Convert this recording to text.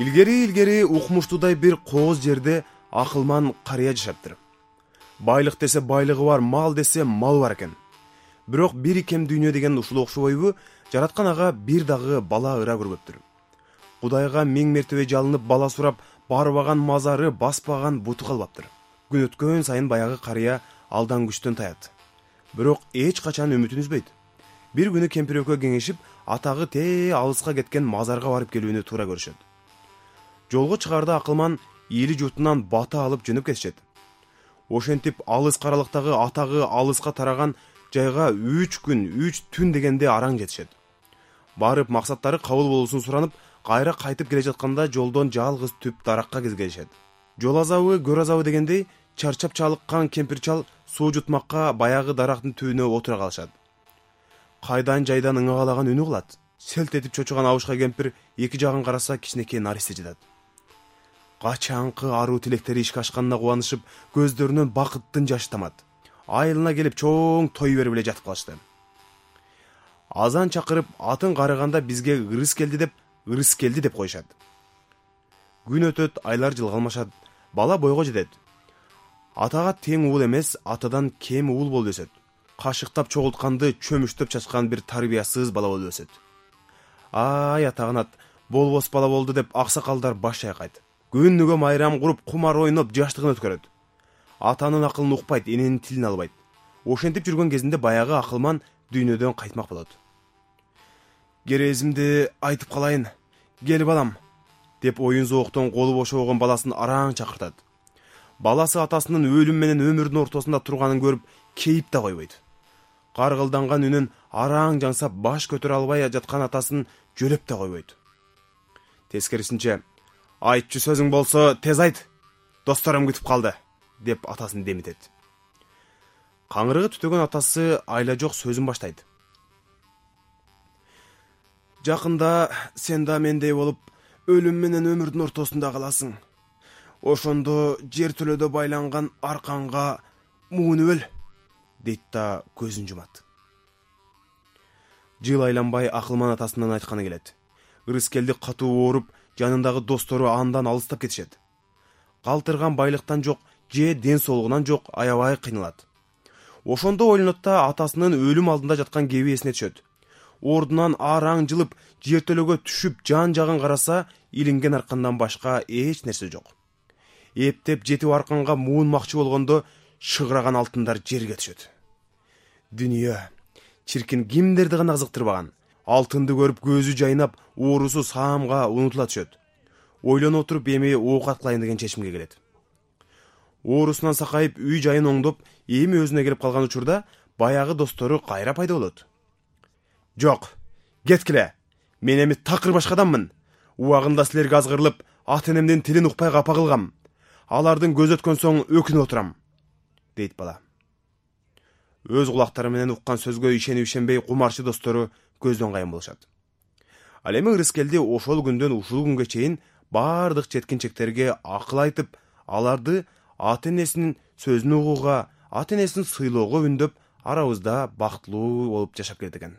илгери илгери укмуштуудай бир кооз жерде акылман карыя жашаптыр. Байлык десе байлыгы бар мал десе малы бар экен. Бирок бир икем дүйнө деген ушул окшобойбу жараткан ага бир дагы бала ыра көрбөптүр кудайга миң мертебе жалынып бала сурап барбаган мазары баспаган буту калбаптыр. Күн өткөн сайын баягы карыя алдан күчтөн таят. Бирок эч качан үмүтүн үзбөйт. Бир күнү кемпир экөө кеңешип атагы тээ алыска кеткен мазарга барып келүүнү туура көрүшөт жолго чыгаарда акылман ийили журтунан бата алып жөнөп кетишет ошентип алыс каралыктагы атагы алыска тараган жайга үч күн үч түн дегенде араң жетишет. Барып максаттары кабыл болуусун суранып кайра кайтып келе жатканда жолдон жалгыз түп даракка кезигешет жол азабы көр азабы дегендей чарчап чалыккан кемпир чал суу жутмакка баягы дарактын түбүнө отура калышат. Кайдан жайдан ыңагалаган үн угулат селт этип чочуган абышка кемпир эки жагын караса кичинекей наристе жатат качанкы аруу тилектери ишке ашканына кубанышып көздөрүнөн бакыттын жашы тамат. Айылына келип чоң той берип эле жатып калышты. Азан чакырып атын карыганда бизге ырыс келди деп ырыс келди деп коюшат. Күн өтөт айлар жылга алмашат. Бала бойго жетет. Атага тең уул эмес атадан кем уул болуп өсөт кашыктап чогултканды чөмүчтөп чачкан бир тарбиясыз бала болуп өсөт ай ата канат болбос бала болду деп аксакалдар баш чайкайт күнүгө майрам куруп кумар ойноп жаштыгын өткөрөт. Атанын акылын укпайт эненин тилин албайт. Ошентип жүргөн кезинде баягы акылман дүйнөдөн кайтмак болот. Керезимди айтып калайын кел балам деп оюн зооктон колу бошобогон баласын араң чакыртат. Баласы атасынын өлүм менен өмүрдүн ортосунда турганын көрүп кейип да койбойт. Каргылданган үнүн араң жаңсап баш көтөрө албай жаткан атасын жөлөп да койбойт. Тескерисинче айтчу сөзүң болсо тез айт. Досторум күтүп калды деп атасын демитет каңырыгы түтөгөн атасы айла жок сөзүн баштайт. Жакында сен да мендей болуп өлүм менен өмүрдүн ортосунда каласың. Ошондо жер төлөдө байланган арканга муунуп өл дейт да көзүн жумат. Жыл айланбай акылман атасынан айтканы келет. Ырыскелди катуу ооруп жанындагы достору андан алыстап кетишет. Калтырган байлыктан жок же ден соолугунан жок аябай кыйналат. Ошондо ойлонот да атасынын өлүм алдында жаткан кеби эсине түшөт. Ордунан араң жылып жертөлөгө түшүп жан жагын караса илинген аркандан башка эч нерсе жок. Эптеп жетип арканга муунмакчы болгондо шыгыраган алтындар жерге түшөт. Дүнүйө чиркин кимдерди гана кызыктырбаган алтынды көрүп көзү жайнап оорусу саамга унутула түшөт. Ойлоно отуруп эми оокат кылайын деген чечимге келет. Оорусунан сакайып үй жайын оңдоп эми өзүнө келип калган учурда баягы достору кайра пайда болот. Жок кеткиле. Мен эми такыр башка адаммын. Убагында силерге азгырылып ата энемдин тилин укпай капа кылгам. Алардын көзү өткөн соң өкүнүп отурам дейт бала. Өз кулактары менен уккан сөзгө ишенип ишенбей кумарчы достору көздөн кайын болушат. Ал эми ырыскелди ошол күндөн ушул күнгө чейин баардык жеткинчектерге акыл айтып аларды ата энесинин сөзүн угууга ата энесин сыйлоого үндөп арабызда бактылуу болуп жашап келет экен